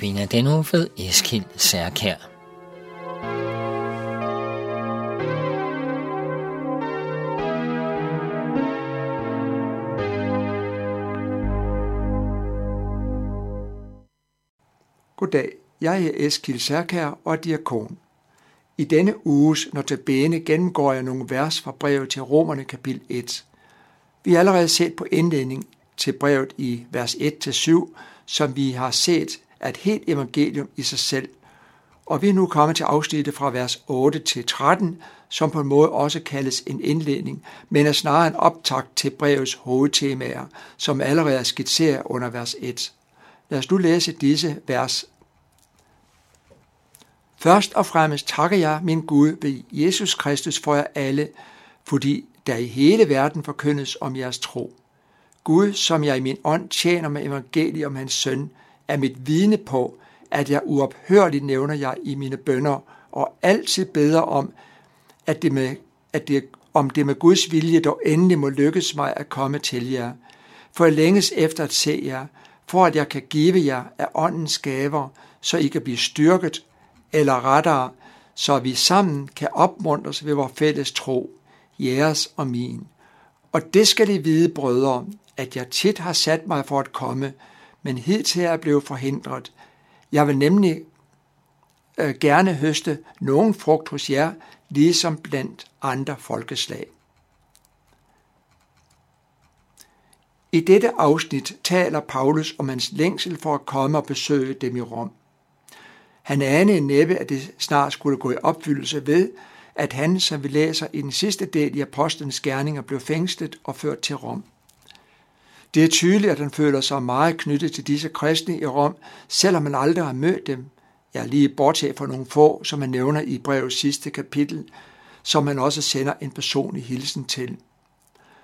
Sabina den ved Eskild Særkær. Goddag, jeg er Eskild Særkær og diakon. I denne uges notabene gennemgår jeg nogle vers fra brevet til Romerne kapitel 1. Vi har allerede set på indledning til brevet i vers 1-7, som vi har set er et helt evangelium i sig selv. Og vi er nu kommet til afsnittet fra vers 8 til 13, som på en måde også kaldes en indledning, men er snarere en optakt til brevets hovedtemaer, som allerede er skitseret under vers 1. Lad os nu læse disse vers. Først og fremmest takker jeg min Gud ved Jesus Kristus for jer alle, fordi der i hele verden forkyndes om jeres tro. Gud, som jeg i min ånd tjener med evangeliet om hans søn, er mit vidne på, at jeg uophørligt nævner jer i mine bønder, og altid beder om, at det med, at det, om det med Guds vilje dog endelig må lykkes mig at komme til jer. For jeg længes efter at se jer, for at jeg kan give jer af åndens gaver, så I kan blive styrket, eller rettere, så vi sammen kan opmuntres ved vores fælles tro, jeres og min. Og det skal I vide, brødre, at jeg tit har sat mig for at komme, men hidtil er blevet forhindret. Jeg vil nemlig øh, gerne høste nogen frugt hos jer, ligesom blandt andre folkeslag. I dette afsnit taler Paulus om hans længsel for at komme og besøge dem i Rom. Han anede næppe, at det snart skulle gå i opfyldelse ved, at han, som vi læser i den sidste del i Apostlenes Gerninger, blev fængslet og ført til Rom. Det er tydeligt, at han føler sig meget knyttet til disse kristne i Rom, selvom han aldrig har mødt dem. Jeg er lige bortset fra nogle få, som han nævner i brevets sidste kapitel, som han også sender en personlig hilsen til.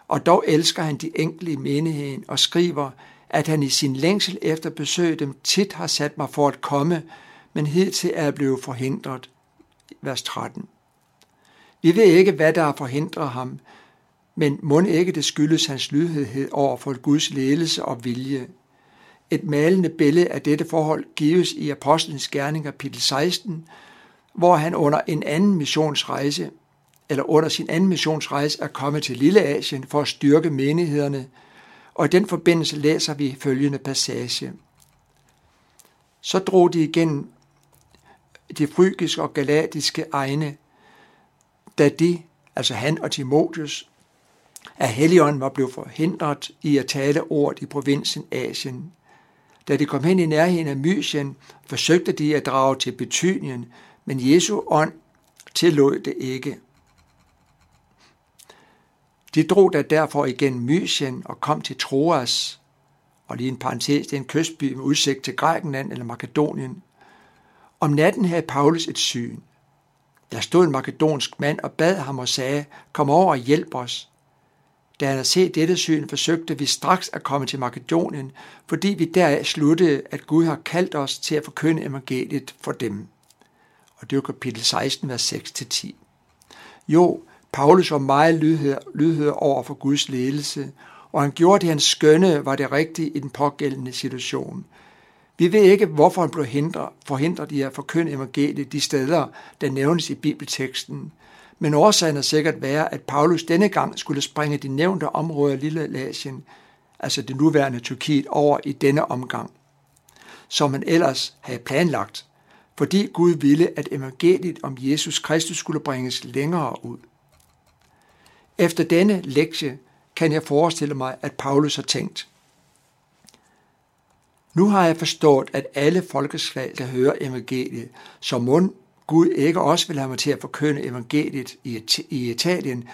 Og dog elsker han de enkelte i menigheden og skriver, at han i sin længsel efter besøg dem tit har sat mig for at komme, men hidtil er jeg blevet forhindret. Vers 13. Vi ved ikke, hvad der har forhindret ham, men må ikke det skyldes hans lydhed over for Guds ledelse og vilje. Et malende billede af dette forhold gives i Apostlenes Gerning kapitel 16, hvor han under en anden missionsrejse, eller under sin anden missionsrejse, er kommet til Lille Asien for at styrke menighederne, og i den forbindelse læser vi følgende passage. Så drog de igen de frygiske og galatiske egne, da de, altså han og Timotius, at Helion var blevet forhindret i at tale ord i provinsen Asien. Da de kom hen i nærheden af Mysien, forsøgte de at drage til Betynien, men Jesu ånd tillod det ikke. De drog da derfor igen Mysien og kom til Troas, og lige en parentes, det er en kystby med udsigt til Grækenland eller Makedonien. Om natten havde Paulus et syn. Der stod en makedonsk mand og bad ham og sagde, kom over og hjælp os. Da han havde set dette syn, forsøgte vi straks at komme til Makedonien, fordi vi deraf sluttede, at Gud har kaldt os til at forkynde evangeliet for dem. Og det er kapitel 16, vers 6-10. Jo, Paulus var meget lydhør, lydhør over for Guds ledelse, og han gjorde det, han skønne var det rigtige i den pågældende situation. Vi ved ikke, hvorfor han blev hindret, forhindret i at forkynde evangeliet de steder, der nævnes i bibelteksten, men årsagen er sikkert være, at Paulus denne gang skulle springe de nævnte områder Lille Asien, altså det nuværende Tyrkiet, over i denne omgang, som han ellers havde planlagt, fordi Gud ville, at evangeliet om Jesus Kristus skulle bringes længere ud. Efter denne lektie kan jeg forestille mig, at Paulus har tænkt, nu har jeg forstået, at alle folkeslag, der hører evangeliet, så mund Gud ikke også vil have mig til at forkynde evangeliet i Italien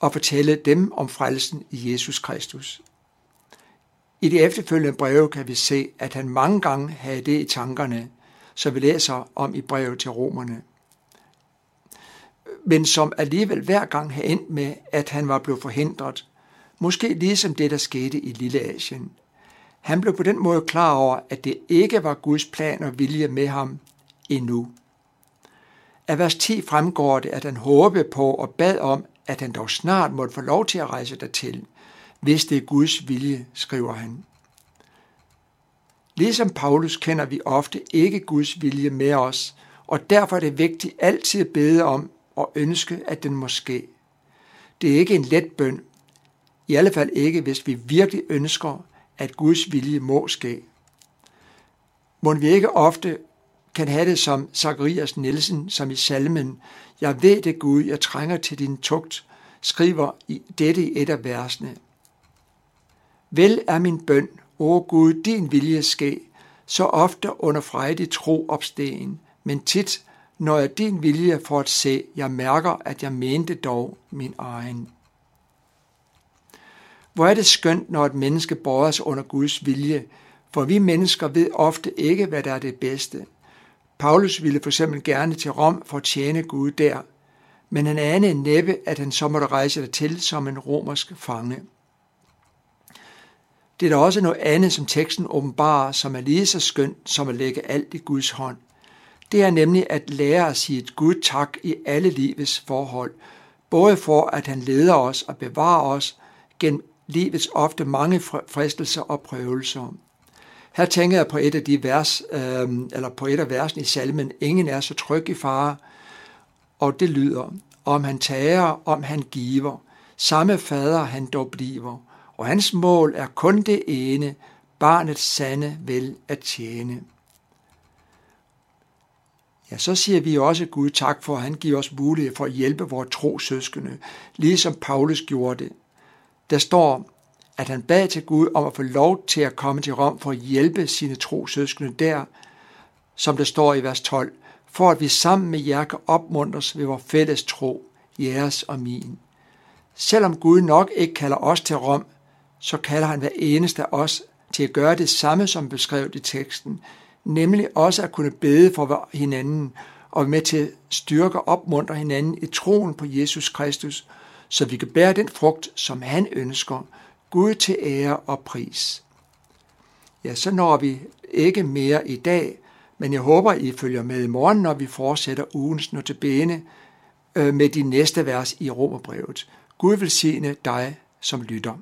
og fortælle dem om frelsen i Jesus Kristus. I de efterfølgende breve kan vi se, at han mange gange havde det i tankerne, som vi læser om i brevet til romerne. Men som alligevel hver gang havde endt med, at han var blevet forhindret, måske ligesom det, der skete i Lille Asien. Han blev på den måde klar over, at det ikke var Guds plan og vilje med ham endnu. Af vers 10 fremgår det, at han håbede på og bad om, at han dog snart måtte få lov til at rejse dertil, hvis det er Guds vilje, skriver han. Ligesom Paulus kender vi ofte ikke Guds vilje med os, og derfor er det vigtigt altid at bede om og ønske, at den må ske. Det er ikke en let bøn, i alle fald ikke, hvis vi virkelig ønsker, at Guds vilje må ske. Må vi ikke ofte kan have det som Zacharias Nielsen, som i salmen, Jeg ved det Gud, jeg trænger til din tugt, skriver i dette i et af versene. Vel er min bøn, o Gud, din vilje ske, så ofte under frejdig tro opstegen, men tit, når jeg din vilje for at se, jeg mærker, at jeg mente dog min egen. Hvor er det skønt, når et menneske bøjer sig under Guds vilje, for vi mennesker ved ofte ikke, hvad der er det bedste. Paulus ville for eksempel gerne til Rom for at tjene Gud der, men han anede næppe, at han så måtte rejse til som en romersk fange. Det er der også noget andet, som teksten åbenbarer, som er lige så skønt som at lægge alt i Guds hånd. Det er nemlig at lære at sige et Gud tak i alle livets forhold, både for at han leder os og bevarer os gennem livets ofte mange fristelser og prøvelser. Her tænker jeg på et af de vers, øh, eller på et af versene i salmen, ingen er så tryg i fare, og det lyder, om han tager, om han giver, samme fader han dog bliver, og hans mål er kun det ene, barnets sande vel at tjene. Ja, så siger vi også Gud tak for, at han giver os mulighed for at hjælpe vores tro søskende, ligesom Paulus gjorde det. Der står, at han bad til Gud om at få lov til at komme til Rom for at hjælpe sine tro søskende der, som der står i vers 12, for at vi sammen med jer kan opmuntres ved vores fælles tro, jeres og min. Selvom Gud nok ikke kalder os til Rom, så kalder han hver eneste af os til at gøre det samme, som beskrevet i teksten, nemlig også at kunne bede for hinanden og med til at styrke og opmuntre hinanden i troen på Jesus Kristus, så vi kan bære den frugt, som han ønsker, Gud til ære og pris. Ja, så når vi ikke mere i dag, men jeg håber, I følger med i morgen, når vi fortsætter ugens notabene øh, med de næste vers i Romerbrevet. Gud vil sige dig som lytter.